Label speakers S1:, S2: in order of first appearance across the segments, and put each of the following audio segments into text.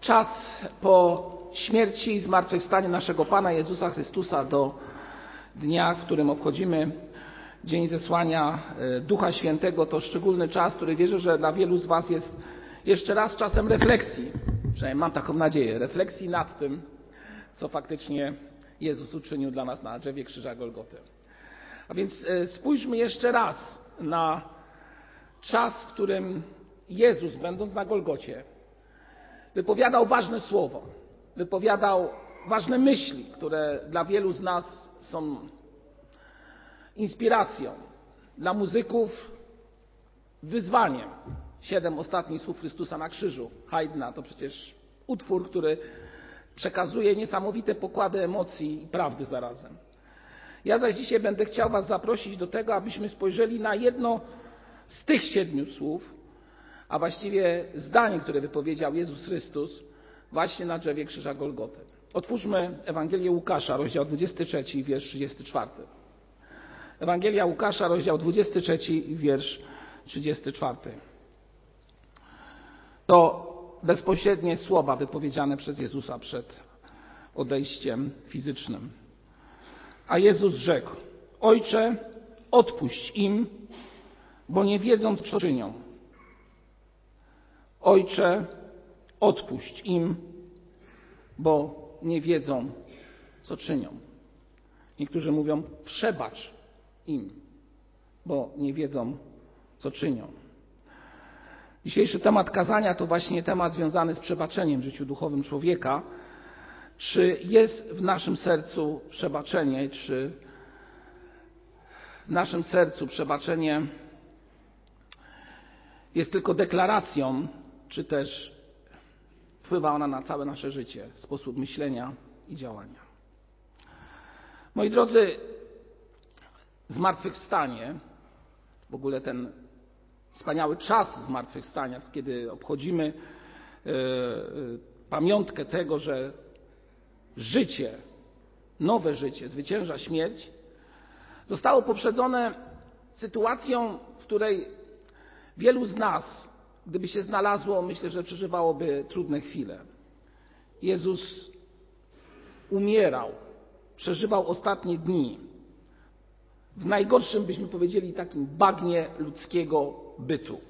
S1: czas po śmierci i zmartwychwstaniu naszego Pana Jezusa Chrystusa do dnia, w którym obchodzimy Dzień Zesłania e, Ducha Świętego, to szczególny czas, który wierzę, że dla wielu z Was jest jeszcze raz czasem refleksji, przynajmniej mam taką nadzieję, refleksji nad tym, co faktycznie Jezus uczynił dla nas na drzewie krzyża Golgoty. A więc e, spójrzmy jeszcze raz na czas, w którym Jezus, będąc na Golgocie, wypowiadał ważne słowo, wypowiadał ważne myśli, które dla wielu z nas są inspiracją, dla muzyków wyzwaniem. Siedem ostatnich słów Chrystusa na krzyżu. Haydna to przecież utwór, który przekazuje niesamowite pokłady emocji i prawdy zarazem. Ja zaś dzisiaj będę chciał Was zaprosić do tego, abyśmy spojrzeli na jedno z tych siedmiu słów, a właściwie zdań, które wypowiedział Jezus Chrystus właśnie na drzewie krzyża Golgoty. Otwórzmy Ewangelię Łukasza, rozdział 23, wiersz 34. Ewangelia Łukasza, rozdział 23, wiersz 34. To bezpośrednie słowa wypowiedziane przez Jezusa przed odejściem fizycznym. A Jezus rzekł: Ojcze, odpuść im, bo nie wiedzą, co czynią. Ojcze, odpuść im, bo nie wiedzą, co czynią. Niektórzy mówią: przebacz im, bo nie wiedzą, co czynią. Dzisiejszy temat kazania to właśnie temat związany z przebaczeniem w życiu duchowym człowieka. Czy jest w naszym sercu przebaczenie, czy w naszym sercu przebaczenie jest tylko deklaracją, czy też wpływa ona na całe nasze życie, sposób myślenia i działania. Moi drodzy, zmartwychwstanie, w ogóle ten wspaniały czas zmartwychwstania, kiedy obchodzimy e, pamiątkę tego, że życie, nowe życie zwycięża śmierć, zostało poprzedzone sytuacją, w której wielu z nas, gdyby się znalazło, myślę, że przeżywałoby trudne chwile. Jezus umierał, przeżywał ostatnie dni w najgorszym, byśmy powiedzieli, takim bagnie ludzkiego bytu.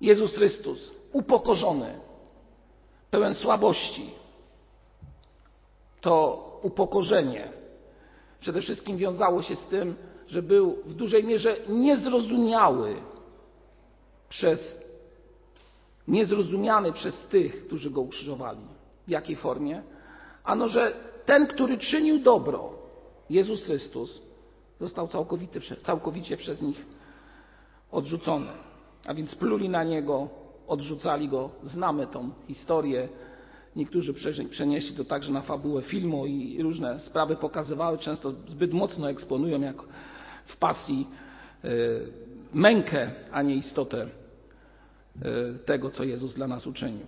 S1: Jezus Chrystus, upokorzony, pełen słabości, to upokorzenie przede wszystkim wiązało się z tym, że był w dużej mierze niezrozumiały przez niezrozumiany przez tych, którzy go ukrzyżowali. W jakiej formie? Ano, że ten, który czynił dobro, Jezus Chrystus, został całkowicie, całkowicie przez nich odrzucony. A więc pluli na niego, odrzucali go. Znamy tą historię. Niektórzy przenieśli to także na fabułę filmu i różne sprawy pokazywały, często zbyt mocno eksponują, jak w pasji, e, mękę, a nie istotę tego, co Jezus dla nas uczynił.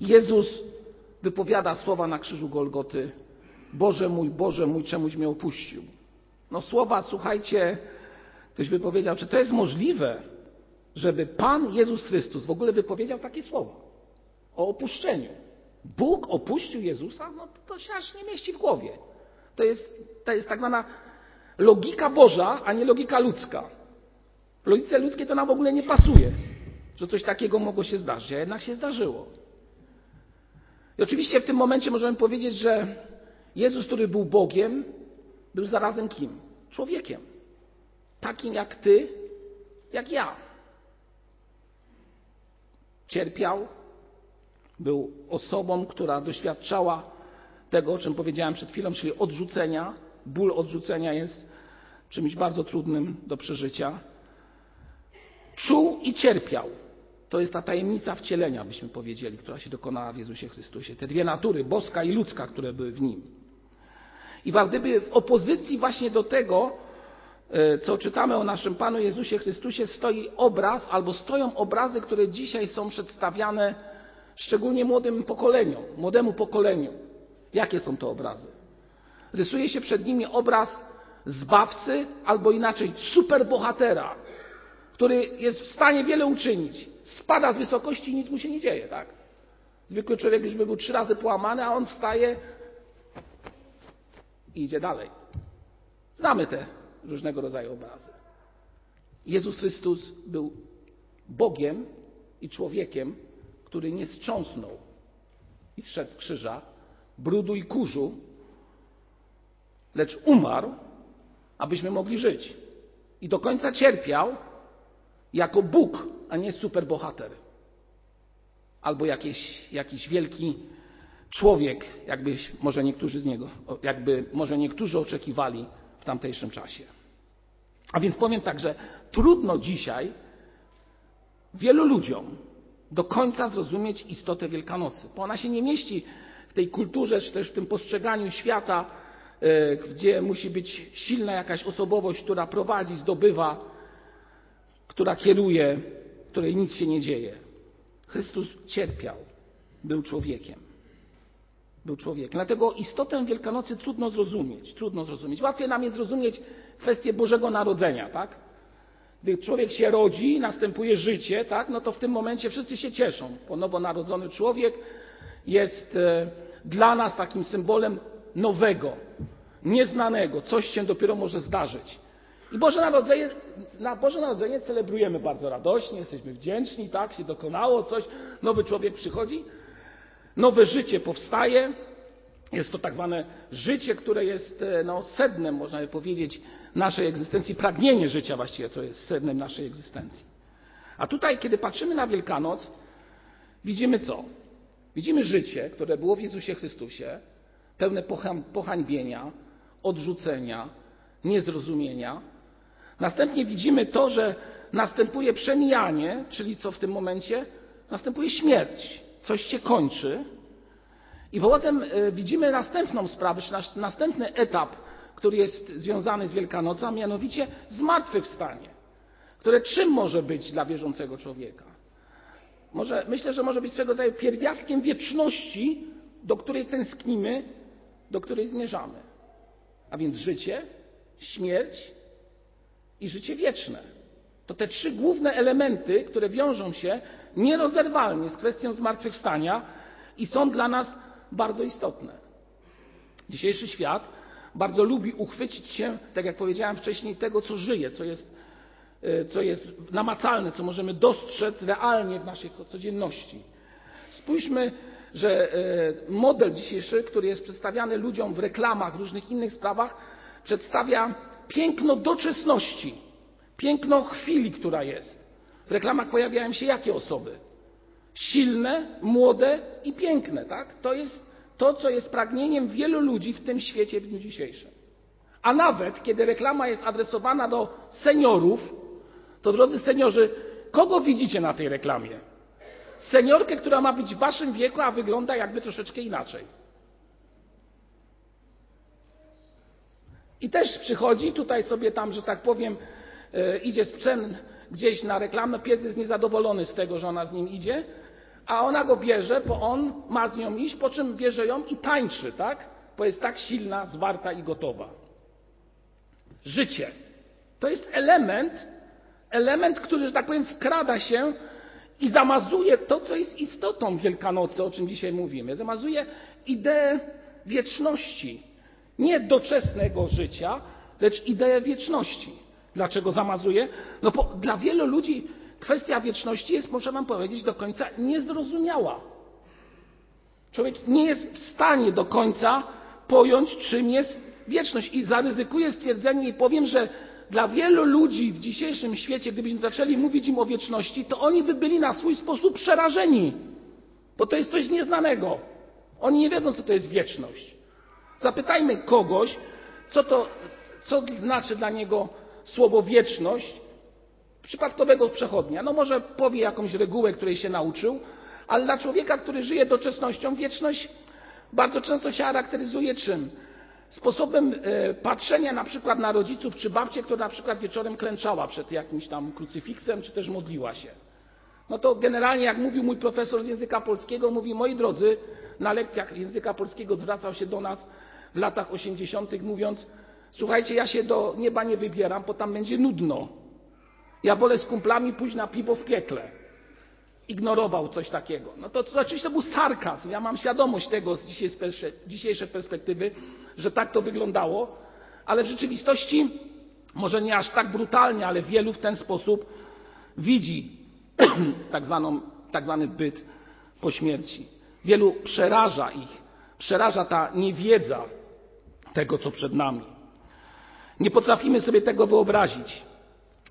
S1: Jezus wypowiada słowa na krzyżu Golgoty: Boże mój, Boże mój, czemuś mnie opuścił. No słowa, słuchajcie, ktoś by powiedział, czy to jest możliwe, żeby Pan Jezus Chrystus w ogóle wypowiedział takie słowa o opuszczeniu. Bóg opuścił Jezusa? No to, to się aż nie mieści w głowie. To jest, to jest tak zwana logika Boża, a nie logika ludzka. W logice ludzkiej to nam w ogóle nie pasuje, że coś takiego mogło się zdarzyć, a jednak się zdarzyło. I oczywiście w tym momencie możemy powiedzieć, że Jezus, który był Bogiem, był zarazem kim? Człowiekiem. Takim jak ty, jak ja. Cierpiał, był osobą, która doświadczała tego, o czym powiedziałem przed chwilą, czyli odrzucenia. Ból odrzucenia jest czymś bardzo trudnym do przeżycia. Czuł i cierpiał. To jest ta tajemnica wcielenia, byśmy powiedzieli, która się dokonała w Jezusie Chrystusie. Te dwie natury, boska i ludzka, które były w nim. I gdyby w opozycji właśnie do tego, e, co czytamy o naszym Panu Jezusie Chrystusie, stoi obraz albo stoją obrazy, które dzisiaj są przedstawiane szczególnie młodym pokoleniom, młodemu pokoleniu. Jakie są to obrazy? Rysuje się przed nimi obraz zbawcy albo inaczej superbohatera, który jest w stanie wiele uczynić. Spada z wysokości i nic mu się nie dzieje, tak? Zwykły człowiek już by był trzy razy połamany, a on wstaje i idzie dalej. Znamy te różnego rodzaju obrazy. Jezus Chrystus był Bogiem i człowiekiem, który nie strząsnął i zszedł z krzyża brudu i kurzu, lecz umarł, abyśmy mogli żyć. I do końca cierpiał jako Bóg, a nie superbohater. Albo jakiś, jakiś wielki człowiek, jakby może niektórzy z niego, jakby może niektórzy oczekiwali w tamtejszym czasie. A więc powiem tak, że trudno dzisiaj wielu ludziom do końca zrozumieć istotę Wielkanocy, bo ona się nie mieści w tej kulturze, czy też w tym postrzeganiu świata, e, gdzie musi być silna jakaś osobowość, która prowadzi, zdobywa, która kieruje, której nic się nie dzieje. Chrystus cierpiał, był człowiekiem. Był człowiekiem. Dlatego istotę Wielkanocy trudno zrozumieć. Trudno zrozumieć. Łatwiej nam jest zrozumieć kwestię Bożego Narodzenia, tak? Gdy człowiek się rodzi, następuje życie, tak? No to w tym momencie wszyscy się cieszą, bo nowonarodzony człowiek jest e, dla nas takim symbolem nowego, nieznanego, coś się dopiero może zdarzyć. I Boże Narodzenie, na Boże Narodzenie celebrujemy bardzo radośnie, jesteśmy wdzięczni, tak, się dokonało coś, nowy człowiek przychodzi, nowe życie powstaje. Jest to tak zwane życie, które jest e, no, sednem, można by powiedzieć, naszej egzystencji, pragnienie życia właściwie to jest sednem naszej egzystencji. A tutaj, kiedy patrzymy na Wielkanoc, widzimy co? Widzimy życie, które było w Jezusie Chrystusie, pełne pohańbienia, odrzucenia, niezrozumienia. Następnie widzimy to, że następuje przemijanie, czyli co w tym momencie? Następuje śmierć. Coś się kończy. I potem e, widzimy następną sprawę, czy następny etap, który jest związany z Wielkanocą, a mianowicie zmartwychwstanie, które czym może być dla wierzącego człowieka? Może, myślę, że może być swego rodzaju pierwiastkiem wieczności, do której tęsknimy, do której zmierzamy. A więc życie, śmierć i życie wieczne. To te trzy główne elementy, które wiążą się nierozerwalnie z kwestią zmartwychwstania i są dla nas bardzo istotne. Dzisiejszy świat bardzo lubi uchwycić się, tak jak powiedziałem wcześniej, tego, co żyje, co jest, e, co jest namacalne, co możemy dostrzec realnie w naszej codzienności. Spójrzmy, że e, model dzisiejszy, który jest przedstawiany ludziom w reklamach, różnych innych sprawach, przedstawia piękno doczesności, piękno chwili, która jest. W reklamach pojawiają się jakie osoby? Silne, młode i piękne, tak? To jest to, co jest pragnieniem wielu ludzi w tym świecie w dniu dzisiejszym. A nawet kiedy reklama jest adresowana do seniorów, to drodzy seniorzy, kogo widzicie na tej reklamie? Seniorkę, która ma być w waszym wieku, a wygląda jakby troszeczkę inaczej. I też przychodzi, tutaj sobie tam, że tak powiem, yy, idzie sprzęt gdzieś na reklamę, pies jest niezadowolony z tego, że ona z nim idzie, a ona go bierze, bo on ma z nią iść, po czym bierze ją i tańczy, tak? Bo jest tak silna, zwarta i gotowa. Życie. To jest element, element, który, że tak powiem, wkrada się i zamazuje to, co jest istotą Wielkanocy, o czym dzisiaj mówimy. Zamazuje ideę wieczności. Nie doczesnego życia, lecz ideę wieczności. Dlaczego zamazuje? No bo dla wielu ludzi kwestia wieczności jest, muszę Wam powiedzieć, do końca niezrozumiała. Człowiek nie jest w stanie do końca pojąć, czym jest wieczność. I zaryzykuję stwierdzenie i powiem, że dla wielu ludzi w dzisiejszym świecie, gdybyśmy zaczęli mówić im o wieczności, to oni by byli na swój sposób przerażeni, bo to jest coś nieznanego. Oni nie wiedzą, co to jest wieczność. Zapytajmy kogoś, co znaczy dla niego słowo wieczność, przypadkowego przechodnia. No może powie jakąś regułę, której się nauczył, ale dla człowieka, który żyje doczesnością, wieczność bardzo często się charakteryzuje czym? Sposobem e, patrzenia na przykład na rodziców czy babcię, która na przykład wieczorem klęczała przed jakimś tam krucyfiksem, czy też modliła się. No to generalnie, jak mówił mój profesor z języka polskiego, mówi, moi drodzy, na lekcjach języka polskiego zwracał się do nas w latach 80., mówiąc, słuchajcie, ja się do nieba nie wybieram, bo tam będzie nudno. Ja wolę z kumplami pójść na piwo w piekle. ignorował coś takiego. No to, to oczywiście to był sarkazm. Ja mam świadomość tego z dzisiejszej perspektywy, że tak to wyglądało, ale w rzeczywistości może nie aż tak brutalnie, ale wielu w ten sposób widzi tak, zwaną, tak zwany byt po śmierci. Wielu przeraża ich, przeraża ta niewiedza tego, co przed nami. Nie potrafimy sobie tego wyobrazić.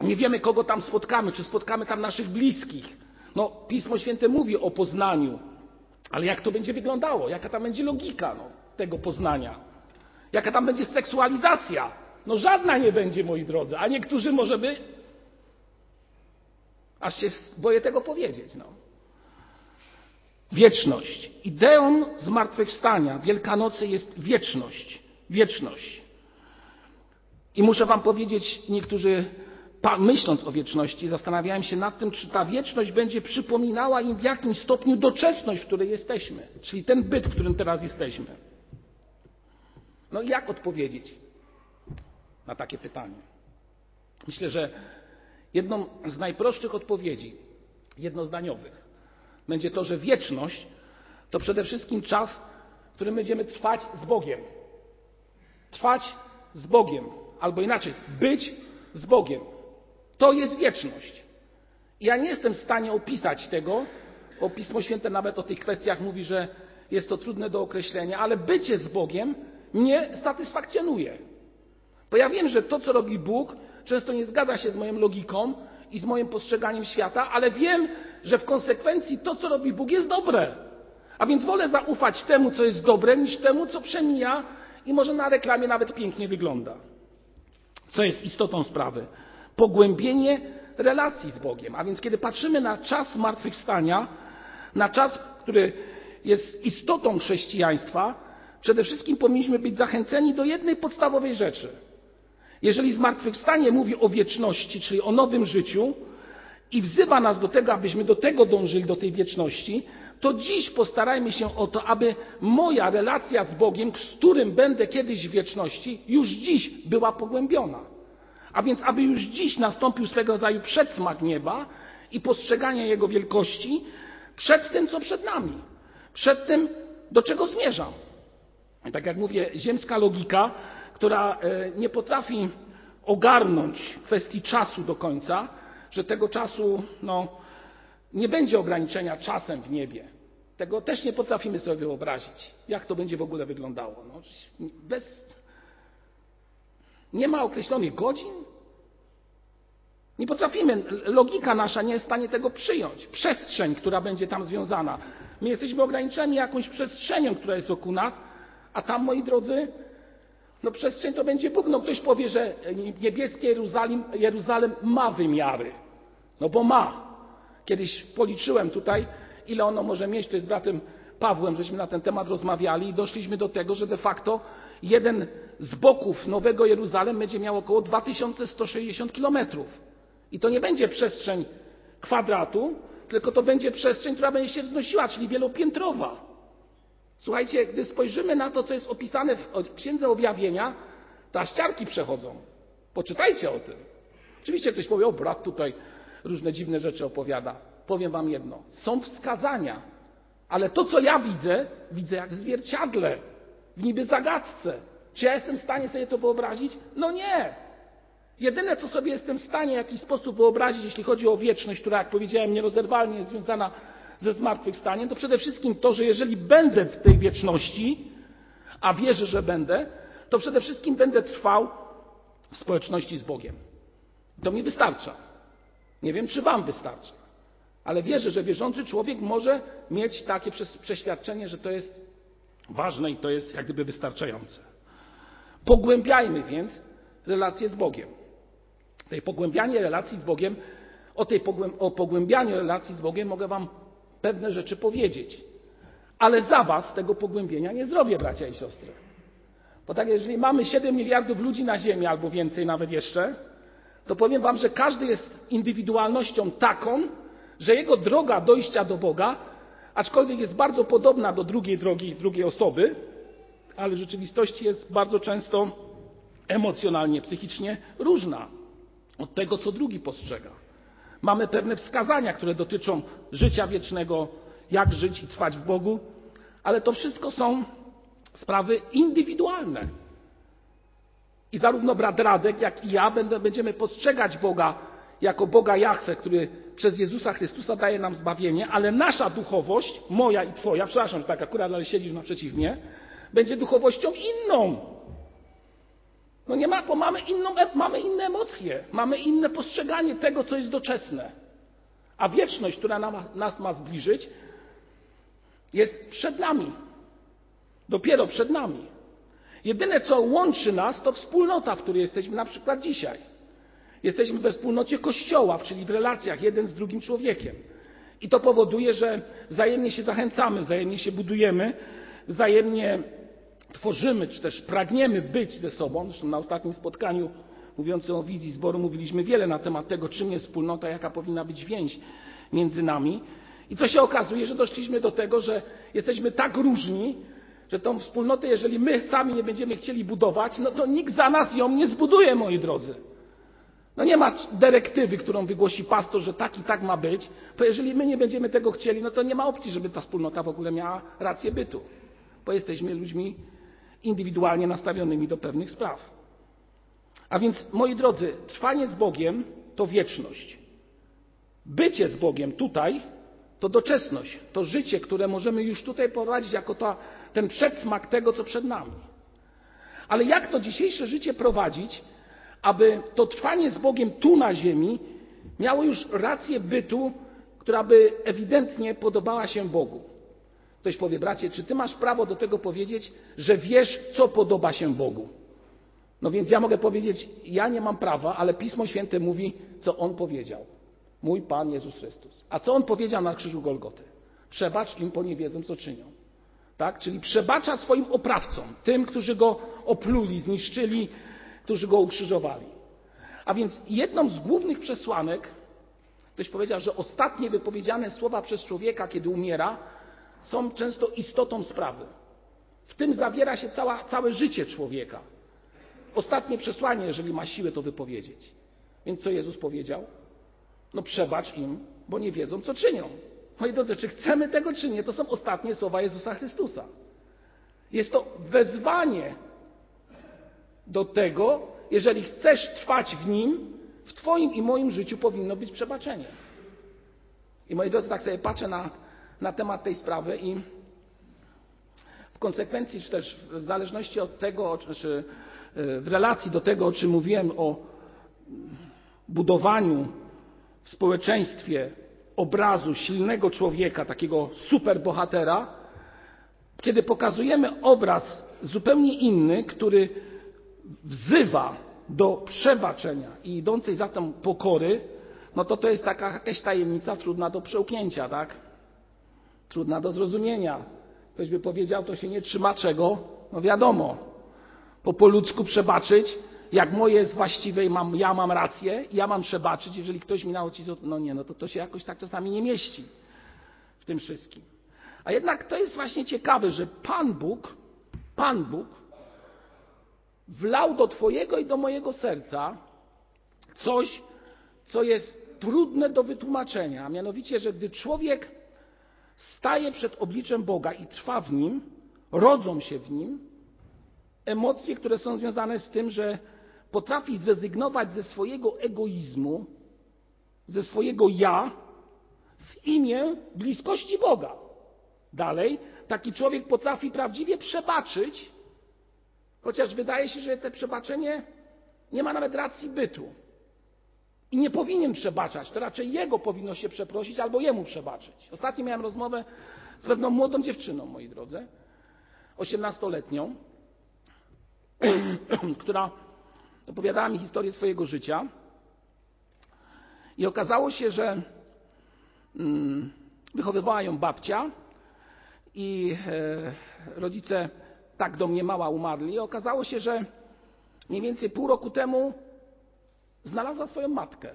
S1: Nie wiemy, kogo tam spotkamy, czy spotkamy tam naszych bliskich. No, Pismo Święte mówi o poznaniu, ale jak to będzie wyglądało? Jaka tam będzie logika no, tego poznania? Jaka tam będzie seksualizacja? No żadna nie będzie, moi drodzy, a niektórzy może by. Aż się boję tego powiedzieć. No. Wieczność. Ideą zmartwychwstania Wielkanocy jest wieczność. Wieczność. I muszę Wam powiedzieć, niektórzy myśląc o wieczności, zastanawiałem się nad tym, czy ta wieczność będzie przypominała im w jakimś stopniu doczesność, w której jesteśmy, czyli ten byt, w którym teraz jesteśmy. No i jak odpowiedzieć na takie pytanie? Myślę, że jedną z najprostszych odpowiedzi, jednozdaniowych, będzie to, że wieczność to przede wszystkim czas, w którym będziemy trwać z Bogiem. Trwać z Bogiem, albo inaczej, być z Bogiem. To jest wieczność. Ja nie jestem w stanie opisać tego, bo Pismo Święte nawet o tych kwestiach mówi, że jest to trudne do określenia, ale bycie z Bogiem mnie satysfakcjonuje. Bo ja wiem, że to, co robi Bóg, często nie zgadza się z moją logiką i z moim postrzeganiem świata, ale wiem, że w konsekwencji to, co robi Bóg, jest dobre. A więc wolę zaufać temu, co jest dobre, niż temu, co przemija i może na reklamie nawet pięknie wygląda. Co jest istotą sprawy? pogłębienie relacji z Bogiem. A więc kiedy patrzymy na czas zmartwychwstania, na czas, który jest istotą chrześcijaństwa, przede wszystkim powinniśmy być zachęceni do jednej podstawowej rzeczy. Jeżeli zmartwychwstanie mówi o wieczności, czyli o nowym życiu i wzywa nas do tego, abyśmy do tego dążyli, do tej wieczności, to dziś postarajmy się o to, aby moja relacja z Bogiem, z którym będę kiedyś w wieczności, już dziś była pogłębiona. A więc, aby już dziś nastąpił swego rodzaju przedsmak nieba i postrzeganie Jego wielkości przed tym, co przed nami, przed tym, do czego zmierzam. I tak jak mówię, ziemska logika, która e, nie potrafi ogarnąć kwestii czasu do końca, że tego czasu no, nie będzie ograniczenia czasem w niebie. Tego też nie potrafimy sobie wyobrazić, jak to będzie w ogóle wyglądało. No, bez nie ma określonych godzin? Nie potrafimy, logika nasza nie jest w stanie tego przyjąć. Przestrzeń, która będzie tam związana. My jesteśmy ograniczeni jakąś przestrzenią, która jest wokół nas, a tam, moi drodzy, no przestrzeń to będzie Bóg. No ktoś powie, że niebieskie Jeruzalem, Jeruzalem ma wymiary. No bo ma. Kiedyś policzyłem tutaj, ile ono może mieć. To jest bratem Pawłem, żeśmy na ten temat rozmawiali i doszliśmy do tego, że de facto jeden z boków Nowego Jeruzalem będzie miał około 2160 kilometrów. I to nie będzie przestrzeń kwadratu, tylko to będzie przestrzeń, która będzie się wznosiła, czyli wielopiętrowa. Słuchajcie, gdy spojrzymy na to, co jest opisane w Księdze Objawienia, to aż ciarki przechodzą. Poczytajcie o tym. Oczywiście ktoś powie, o brat tutaj różne dziwne rzeczy opowiada. Powiem wam jedno. Są wskazania, ale to, co ja widzę, widzę jak w zwierciadle, w niby zagadce. Czy ja jestem w stanie sobie to wyobrazić? No nie. Jedyne, co sobie jestem w stanie w jakiś sposób wyobrazić, jeśli chodzi o wieczność, która, jak powiedziałem, nierozerwalnie jest związana ze zmartwychwstaniem, to przede wszystkim to, że jeżeli będę w tej wieczności, a wierzę, że będę, to przede wszystkim będę trwał w społeczności z Bogiem. To mi wystarcza. Nie wiem, czy Wam wystarcza, ale wierzę, że wierzący człowiek może mieć takie przeświadczenie, że to jest ważne i to jest jak gdyby wystarczające. Pogłębiajmy więc relacje z Bogiem. Tej pogłębianie relacji z Bogiem, o, tej o pogłębianiu relacji z Bogiem mogę Wam pewne rzeczy powiedzieć. Ale za Was tego pogłębienia nie zrobię, bracia i siostry. Bo tak, jeżeli mamy 7 miliardów ludzi na Ziemi, albo więcej nawet jeszcze, to powiem Wam, że każdy jest indywidualnością taką, że jego droga dojścia do Boga, aczkolwiek jest bardzo podobna do drugiej drogi drugiej osoby, ale w rzeczywistości jest bardzo często emocjonalnie, psychicznie różna od tego, co drugi postrzega. Mamy pewne wskazania, które dotyczą życia wiecznego, jak żyć i trwać w Bogu, ale to wszystko są sprawy indywidualne. I zarówno brat Radek, jak i ja będziemy postrzegać Boga jako Boga Jahwe, który przez Jezusa Chrystusa daje nam zbawienie, ale nasza duchowość, moja i twoja, przepraszam, że tak akurat, ale siedzisz naprzeciw mnie, będzie duchowością inną. No nie ma, bo mamy, inną, mamy inne emocje, mamy inne postrzeganie tego, co jest doczesne. A wieczność, która nam, nas ma zbliżyć, jest przed nami. Dopiero przed nami. Jedyne, co łączy nas, to wspólnota, w której jesteśmy na przykład dzisiaj. Jesteśmy we wspólnocie Kościoła, czyli w relacjach jeden z drugim człowiekiem. I to powoduje, że wzajemnie się zachęcamy, wzajemnie się budujemy, wzajemnie tworzymy, czy też pragniemy być ze sobą. Zresztą na ostatnim spotkaniu mówiącym o wizji zboru mówiliśmy wiele na temat tego, czym jest wspólnota, jaka powinna być więź między nami. I co się okazuje, że doszliśmy do tego, że jesteśmy tak różni, że tą wspólnotę, jeżeli my sami nie będziemy chcieli budować, no to nikt za nas ją nie zbuduje, moi drodzy. No nie ma dyrektywy, którą wygłosi pastor, że tak i tak ma być, bo jeżeli my nie będziemy tego chcieli, no to nie ma opcji, żeby ta wspólnota w ogóle miała rację bytu, bo jesteśmy ludźmi indywidualnie nastawionymi do pewnych spraw. A więc, moi drodzy, trwanie z Bogiem to wieczność. Bycie z Bogiem tutaj to doczesność, to życie, które możemy już tutaj prowadzić jako ta, ten przedsmak tego, co przed nami. Ale jak to dzisiejsze życie prowadzić, aby to trwanie z Bogiem tu na ziemi miało już rację bytu, która by ewidentnie podobała się Bogu? Ktoś powie, bracie, czy ty masz prawo do tego powiedzieć, że wiesz, co podoba się Bogu? No więc ja mogę powiedzieć, ja nie mam prawa, ale Pismo Święte mówi, co On powiedział. Mój Pan Jezus Chrystus. A co On powiedział na krzyżu Golgoty? Przebacz im, bo nie wiedzą, co czynią. Tak? Czyli przebacza swoim oprawcom, tym, którzy Go opluli, zniszczyli, którzy Go ukrzyżowali. A więc jedną z głównych przesłanek, ktoś powiedział, że ostatnie wypowiedziane słowa przez człowieka, kiedy umiera, są często istotą sprawy. W tym zawiera się cała, całe życie człowieka. Ostatnie przesłanie, jeżeli ma siłę to wypowiedzieć. Więc co Jezus powiedział? No przebacz im, bo nie wiedzą, co czynią. Moi drodzy, czy chcemy tego, czy nie, to są ostatnie słowa Jezusa Chrystusa. Jest to wezwanie do tego, jeżeli chcesz trwać w Nim, w Twoim i moim życiu powinno być przebaczenie. I moi drodzy, tak sobie patrzę na, na temat tej sprawy i w konsekwencji, czy też w zależności od tego, czy w relacji do tego, o czym mówiłem, o budowaniu w społeczeństwie obrazu silnego człowieka, takiego superbohatera, kiedy pokazujemy obraz zupełnie inny, który wzywa do przebaczenia i idącej za tym pokory, no to to jest taka jakaś tajemnica trudna do przełknięcia, tak? Trudna do zrozumienia. Ktoś by powiedział, to się nie trzyma czego? No wiadomo, po, po ludzku przebaczyć, jak moje jest właściwe i mam, ja mam rację, ja mam przebaczyć, jeżeli ktoś mi nauczy, no nie, no to to się jakoś tak czasami nie mieści w tym wszystkim. A jednak to jest właśnie ciekawe, że Pan Bóg, Pan Bóg wlał do Twojego i do mojego serca coś, co jest trudne do wytłumaczenia, a mianowicie, że gdy człowiek staje przed obliczem Boga i trwa w nim, rodzą się w nim emocje, które są związane z tym, że potrafi zrezygnować ze swojego egoizmu, ze swojego ja w imię bliskości Boga. Dalej, taki człowiek potrafi prawdziwie przebaczyć, chociaż wydaje się, że to przebaczenie nie ma nawet racji bytu. I nie powinien przebaczać, to raczej jego powinno się przeprosić albo jemu przebaczyć. Ostatnio miałem rozmowę z pewną młodą dziewczyną, moi drodzy, osiemnastoletnią, która opowiadała mi historię swojego życia. I okazało się, że mm, wychowywała ją babcia i e, rodzice tak do mnie mała umarli. I okazało się, że mniej więcej pół roku temu znalazła swoją matkę.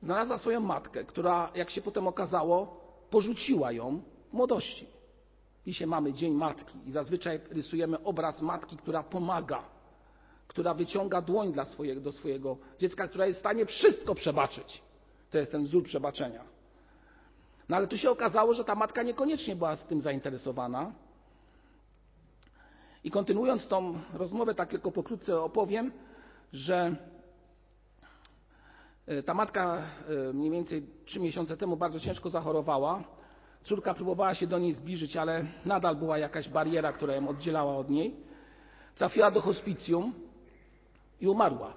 S1: Znalazła swoją matkę, która, jak się potem okazało, porzuciła ją w młodości. Dzisiaj mamy Dzień Matki i zazwyczaj rysujemy obraz matki, która pomaga, która wyciąga dłoń dla swojego, do swojego dziecka, która jest w stanie wszystko przebaczyć. To jest ten wzór przebaczenia. No ale tu się okazało, że ta matka niekoniecznie była z tym zainteresowana. I kontynuując tą rozmowę, tak tylko pokrótce opowiem, że e, ta matka e, mniej więcej trzy miesiące temu bardzo ciężko zachorowała. Córka próbowała się do niej zbliżyć, ale nadal była jakaś bariera, która ją oddzielała od niej. Trafiła do hospicjum i umarła.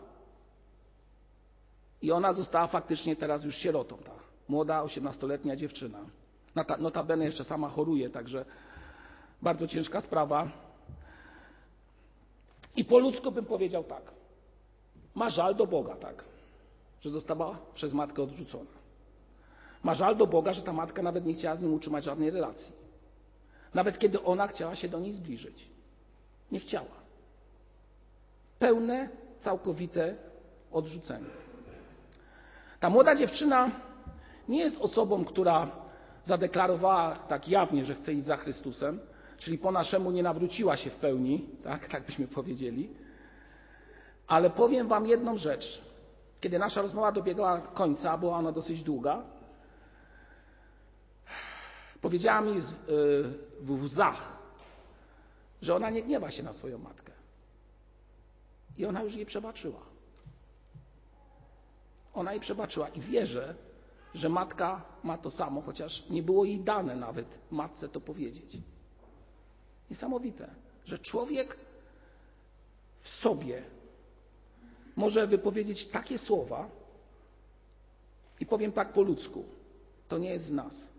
S1: I ona została faktycznie teraz już sierotą. Ta młoda, osiemnastoletnia dziewczyna. Notabene jeszcze sama choruje, także bardzo ciężka sprawa. I po ludzku bym powiedział tak. Ma żal do Boga, tak, że została przez matkę odrzucona. Ma żal do Boga, że ta matka nawet nie chciała z nim utrzymać żadnej relacji. Nawet kiedy ona chciała się do niej zbliżyć. Nie chciała. Pełne, całkowite odrzucenie. Ta młoda dziewczyna nie jest osobą, która zadeklarowała tak jawnie, że chce iść za Chrystusem, czyli po naszemu nie nawróciła się w pełni, tak, tak byśmy powiedzieli. Ale powiem Wam jedną rzecz. Kiedy nasza rozmowa dobiegała końca, była ona dosyć długa, powiedziała mi w łzach, że ona nie gniewa się na swoją matkę. I ona już jej przebaczyła. Ona jej przebaczyła i wierzę, że matka ma to samo, chociaż nie było jej dane nawet matce to powiedzieć. Niesamowite, że człowiek w sobie może wypowiedzieć takie słowa i powiem tak po ludzku, to nie jest z nas.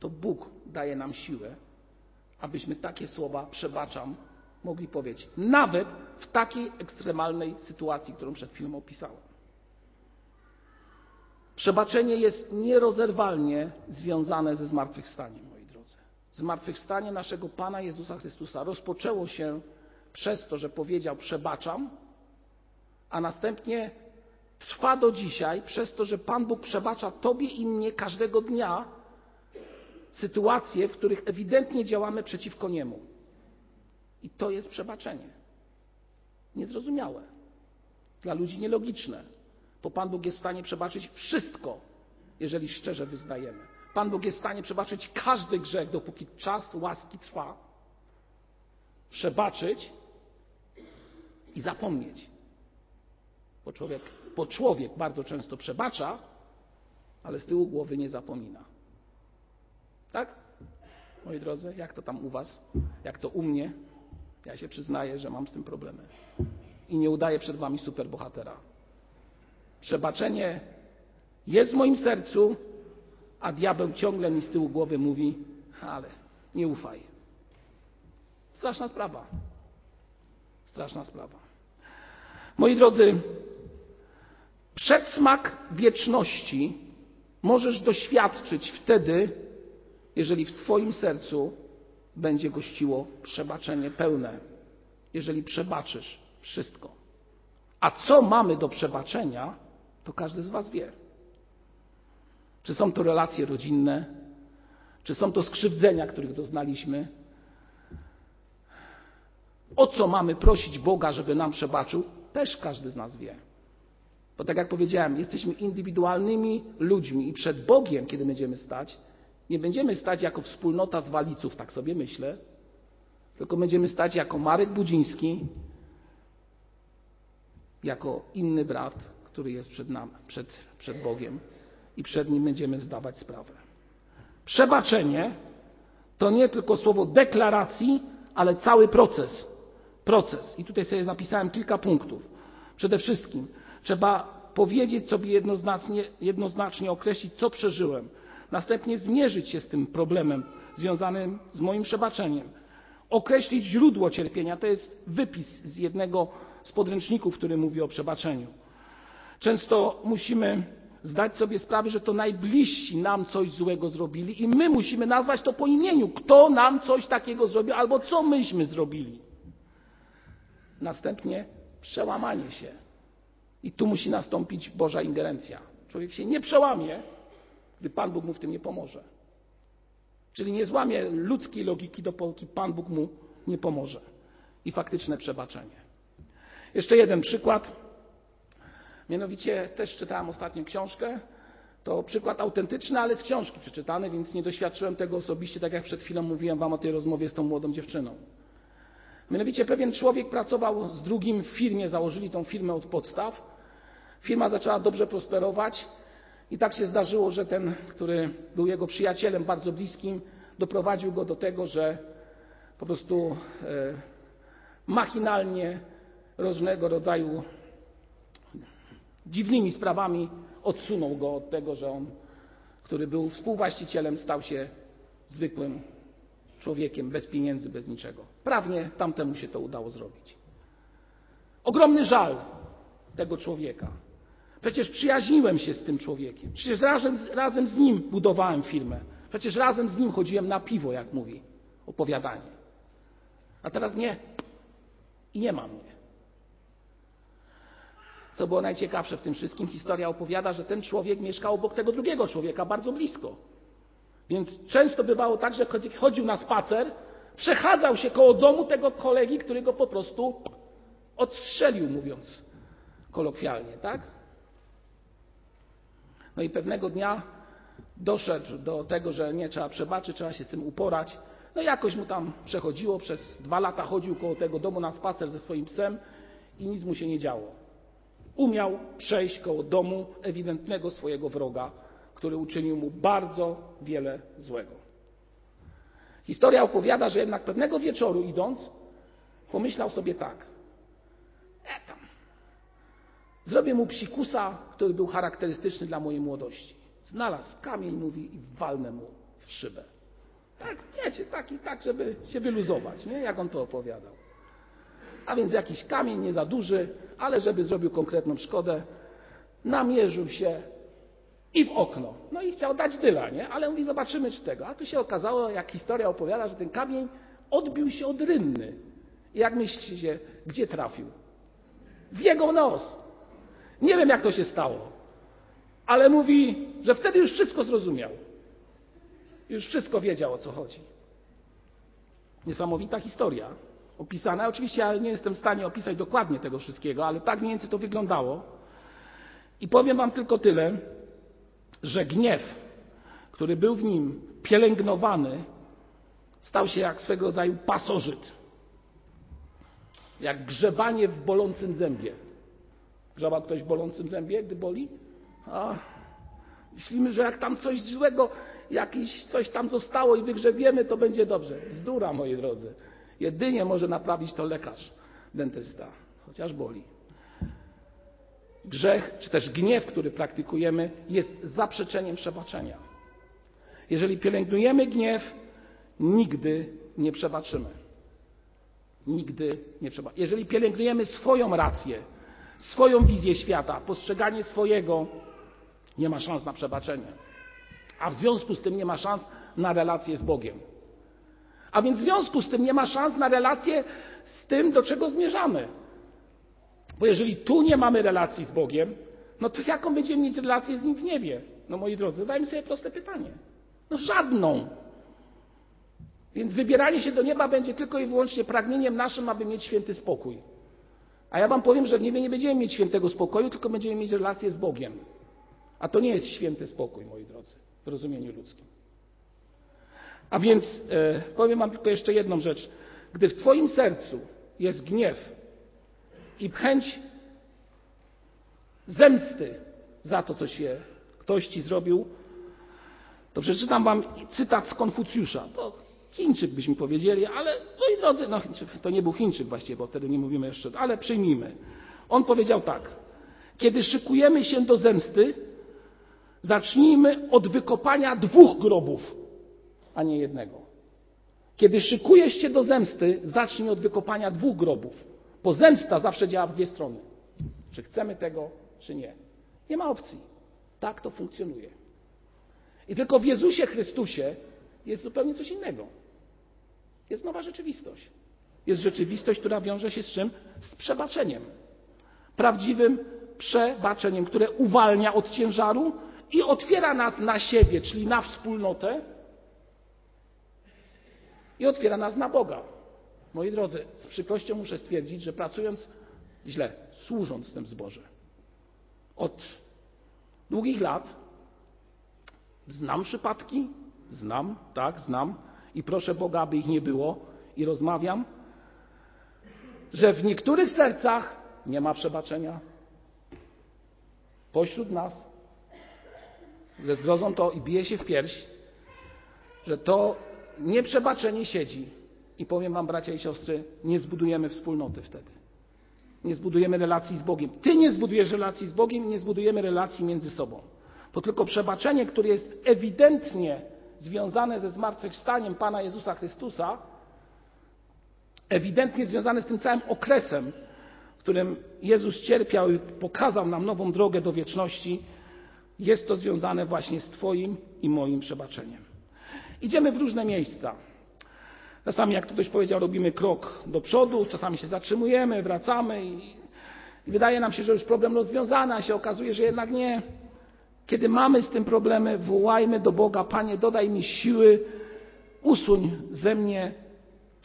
S1: To Bóg daje nam siłę, abyśmy takie słowa przebaczam mogli powiedzieć, nawet w takiej ekstremalnej sytuacji, którą przed chwilą opisałem. Przebaczenie jest nierozerwalnie związane ze zmartwychwstaniem, moi drodzy. Zmartwychwstanie naszego Pana Jezusa Chrystusa rozpoczęło się przez to, że powiedział: Przebaczam, a następnie trwa do dzisiaj przez to, że Pan Bóg przebacza Tobie i mnie każdego dnia sytuacje, w których ewidentnie działamy przeciwko Niemu. I to jest przebaczenie. Niezrozumiałe. Dla ludzi nielogiczne. Bo Pan Bóg jest w stanie przebaczyć wszystko, jeżeli szczerze wyznajemy. Pan Bóg jest w stanie przebaczyć każdy grzech, dopóki czas łaski trwa. Przebaczyć i zapomnieć. Bo człowiek, bo człowiek bardzo często przebacza, ale z tyłu głowy nie zapomina. Tak? Moi drodzy, jak to tam u Was? Jak to u mnie? Ja się przyznaję, że mam z tym problemy. I nie udaję przed Wami superbohatera. Przebaczenie jest w moim sercu, a diabeł ciągle mi z tyłu głowy mówi, ale nie ufaj. Straszna sprawa. Straszna sprawa. Moi drodzy, przedsmak wieczności możesz doświadczyć wtedy, jeżeli w Twoim sercu będzie gościło przebaczenie pełne, jeżeli przebaczysz wszystko. A co mamy do przebaczenia, to każdy z Was wie. Czy są to relacje rodzinne, czy są to skrzywdzenia, których doznaliśmy. O co mamy prosić Boga, żeby nam przebaczył, też każdy z nas wie. Bo tak jak powiedziałem, jesteśmy indywidualnymi ludźmi i przed Bogiem, kiedy będziemy stać, nie będziemy stać jako wspólnota z waliców, tak sobie myślę, tylko będziemy stać jako Marek Budziński, jako inny brat, który jest przed, nami, przed, przed Bogiem i przed Nim będziemy zdawać sprawę. Przebaczenie to nie tylko słowo deklaracji, ale cały proces. Proces. I tutaj sobie zapisałem kilka punktów. Przede wszystkim trzeba powiedzieć sobie jednoznacznie, jednoznacznie określić, co przeżyłem. Następnie zmierzyć się z tym problemem związanym z moim przebaczeniem. Określić źródło cierpienia. To jest wypis z jednego z podręczników, który mówi o przebaczeniu. Często musimy zdać sobie sprawę, że to najbliżsi nam coś złego zrobili i my musimy nazwać to po imieniu, kto nam coś takiego zrobił albo co myśmy zrobili. Następnie przełamanie się. I tu musi nastąpić Boża ingerencja. Człowiek się nie przełamie, gdy Pan Bóg mu w tym nie pomoże. Czyli nie złamie ludzkiej logiki, dopóki Pan Bóg mu nie pomoże. I faktyczne przebaczenie. Jeszcze jeden przykład. Mianowicie też czytałem ostatnio książkę. To przykład autentyczny, ale z książki przeczytany, więc nie doświadczyłem tego osobiście, tak jak przed chwilą mówiłem Wam o tej rozmowie z tą młodą dziewczyną. Mianowicie pewien człowiek pracował z drugim w firmie, założyli tą firmę od podstaw. Firma zaczęła dobrze prosperować i tak się zdarzyło, że ten, który był jego przyjacielem bardzo bliskim, doprowadził go do tego, że po prostu e, machinalnie różnego rodzaju dziwnymi sprawami odsunął go od tego, że on, który był współwłaścicielem, stał się zwykłym człowiekiem, bez pieniędzy, bez niczego. Prawnie tamtemu się to udało zrobić. Ogromny żal tego człowieka. Przecież przyjaźniłem się z tym człowiekiem. Przecież razem, razem z nim budowałem firmę. Przecież razem z nim chodziłem na piwo, jak mówi opowiadanie. A teraz nie. I nie ma mnie. Co było najciekawsze w tym wszystkim, historia opowiada, że ten człowiek mieszkał obok tego drugiego człowieka bardzo blisko. Więc często bywało tak, że chodził na spacer, przechadzał się koło domu tego kolegi, który go po prostu odstrzelił, mówiąc kolokwialnie, tak? No i pewnego dnia doszedł do tego, że nie trzeba przebaczyć, trzeba się z tym uporać. No jakoś mu tam przechodziło, przez dwa lata chodził koło tego domu na spacer ze swoim psem i nic mu się nie działo. Umiał przejść koło domu ewidentnego swojego wroga, który uczynił mu bardzo wiele złego. Historia opowiada, że jednak pewnego wieczoru idąc, pomyślał sobie tak. E. Zrobię mu psikusa, który był charakterystyczny dla mojej młodości. Znalazł kamień, mówi, i walnę mu w szybę. Tak, wiecie, taki, tak, żeby się wyluzować, nie? Jak on to opowiadał. A więc jakiś kamień, nie za duży, ale żeby zrobił konkretną szkodę, namierzył się i w okno. No i chciał dać dyla, nie? Ale mówi, zobaczymy czy tego. A tu się okazało, jak historia opowiada, że ten kamień odbił się od rynny. I jak myślicie, gdzie trafił? W jego nos. Nie wiem, jak to się stało. Ale mówi, że wtedy już wszystko zrozumiał. Już wszystko wiedział, o co chodzi. Niesamowita historia opisana. Oczywiście ja nie jestem w stanie opisać dokładnie tego wszystkiego, ale tak mniej więcej to wyglądało. I powiem Wam tylko tyle, że gniew, który był w nim pielęgnowany, stał się jak swego rodzaju pasożyt. Jak grzebanie w bolącym zębie. Grzebał ktoś w bolącym zębie, gdy boli? A, myślimy, że jak tam coś złego, jakiś coś tam zostało i wygrzebiemy, to będzie dobrze. Zdura, moi drodzy. Jedynie może naprawić to lekarz, dentysta, chociaż boli. Grzech, czy też gniew, który praktykujemy, jest zaprzeczeniem przebaczenia. Jeżeli pielęgnujemy gniew, nigdy nie przebaczymy. Nigdy nie przebaczymy. Jeżeli pielęgnujemy swoją rację, swoją wizję świata, postrzeganie swojego, nie ma szans na przebaczenie. A w związku z tym nie ma szans na relację z Bogiem. A więc w związku z tym nie ma szans na relację z tym, do czego zmierzamy. Bo jeżeli tu nie mamy relacji z Bogiem, no to jaką będziemy mieć relację z Nim w niebie? No moi drodzy, zadajmy sobie proste pytanie. No żadną. Więc wybieranie się do nieba będzie tylko i wyłącznie pragnieniem naszym, aby mieć święty spokój. A ja Wam powiem, że w niebie nie będziemy mieć świętego spokoju, tylko będziemy mieć relację z Bogiem. A to nie jest święty spokój, moi drodzy, w rozumieniu ludzkim. A więc e, powiem Wam tylko jeszcze jedną rzecz. Gdy w Twoim sercu jest gniew i chęć zemsty za to, co się ktoś Ci zrobił, to przeczytam Wam cytat z Konfucjusza. To Chińczyk byśmy powiedzieli, ale no i drodzy, no to nie był Chińczyk właściwie, bo wtedy nie mówimy jeszcze, ale przyjmijmy. On powiedział tak. Kiedy szykujemy się do zemsty, zacznijmy od wykopania dwóch grobów a nie jednego. Kiedy szykujesz się do zemsty, zacznij od wykopania dwóch grobów, bo zemsta zawsze działa w dwie strony. Czy chcemy tego, czy nie. Nie ma opcji. Tak to funkcjonuje. I tylko w Jezusie Chrystusie jest zupełnie coś innego. Jest nowa rzeczywistość. Jest rzeczywistość, która wiąże się z czym? Z przebaczeniem. Prawdziwym przebaczeniem, które uwalnia od ciężaru i otwiera nas na siebie, czyli na wspólnotę, i otwiera nas na Boga. Moi drodzy, z przykrością muszę stwierdzić, że pracując źle, służąc w tym zborze. Od długich lat znam przypadki, znam, tak, znam i proszę Boga, aby ich nie było i rozmawiam, że w niektórych sercach nie ma przebaczenia. Pośród nas ze zgrozą to i bije się w pierś, że to nieprzebaczenie siedzi. I powiem Wam, bracia i siostry, nie zbudujemy wspólnoty wtedy. Nie zbudujemy relacji z Bogiem. Ty nie zbudujesz relacji z Bogiem nie zbudujemy relacji między sobą. To tylko przebaczenie, które jest ewidentnie związane ze zmartwychwstaniem Pana Jezusa Chrystusa, ewidentnie związane z tym całym okresem, w którym Jezus cierpiał i pokazał nam nową drogę do wieczności, jest to związane właśnie z Twoim i moim przebaczeniem. Idziemy w różne miejsca. Czasami, jak ktoś powiedział, robimy krok do przodu, czasami się zatrzymujemy, wracamy i, wydaje nam się, że już problem rozwiązany, a się okazuje, że jednak nie. Kiedy mamy z tym problemy, wołajmy do Boga, Panie, dodaj mi siły, usuń ze mnie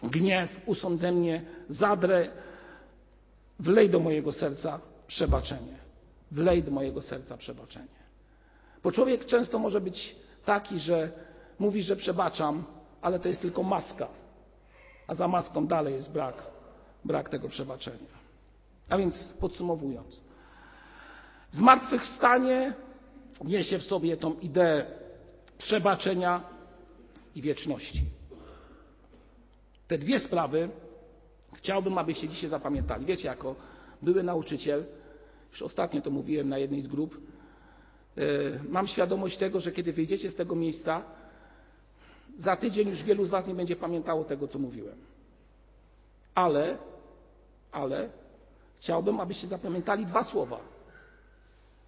S1: gniew, usuń ze mnie zadrę, wlej do mojego serca przebaczenie. Wlej do mojego serca przebaczenie. Bo człowiek często może być taki, że mówi, że przebaczam, ale to jest tylko maska, a za maską dalej jest brak, brak tego przebaczenia. A więc podsumowując, zmartwychwstanie niesie w sobie tą ideę przebaczenia i wieczności. Te dwie sprawy chciałbym, abyście dzisiaj zapamiętali. Wiecie, jako były nauczyciel, już ostatnio to mówiłem na jednej z grup, mam świadomość tego, że kiedy wyjdziecie z tego miejsca, za tydzień już wielu z Was nie będzie pamiętało tego, co mówiłem. Ale, ale chciałbym, abyście zapamiętali dwa słowa.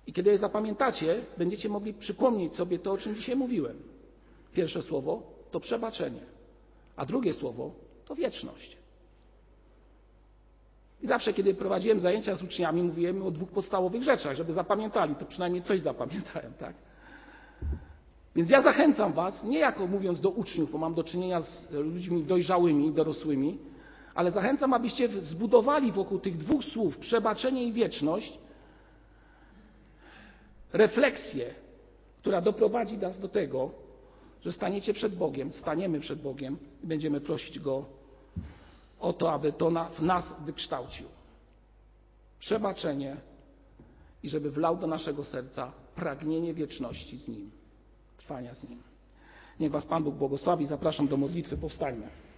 S1: I kiedy je zapamiętacie, będziecie mogli przypomnieć sobie to, o czym dzisiaj mówiłem. Pierwsze słowo to przebaczenie, a drugie słowo to wieczność. I zawsze, kiedy prowadziłem zajęcia z uczniami, mówiłem o dwóch podstawowych rzeczach, żeby zapamiętali, to przynajmniej coś zapamiętają, tak? Więc ja zachęcam Was, nie jako mówiąc do uczniów, bo mam do czynienia z ludźmi dojrzałymi, dorosłymi, ale zachęcam, abyście zbudowali wokół tych dwóch słów przebaczenie i wieczność refleksję, która doprowadzi nas do tego, że staniecie przed Bogiem, staniemy przed Bogiem i będziemy prosić Go o to, aby to w nas wykształcił. Przebaczenie i żeby wlał do naszego serca pragnienie wieczności z Nim, trwania z Nim. Niech Was Pan Bóg błogosławi. Zapraszam do modlitwy. Powstańmy.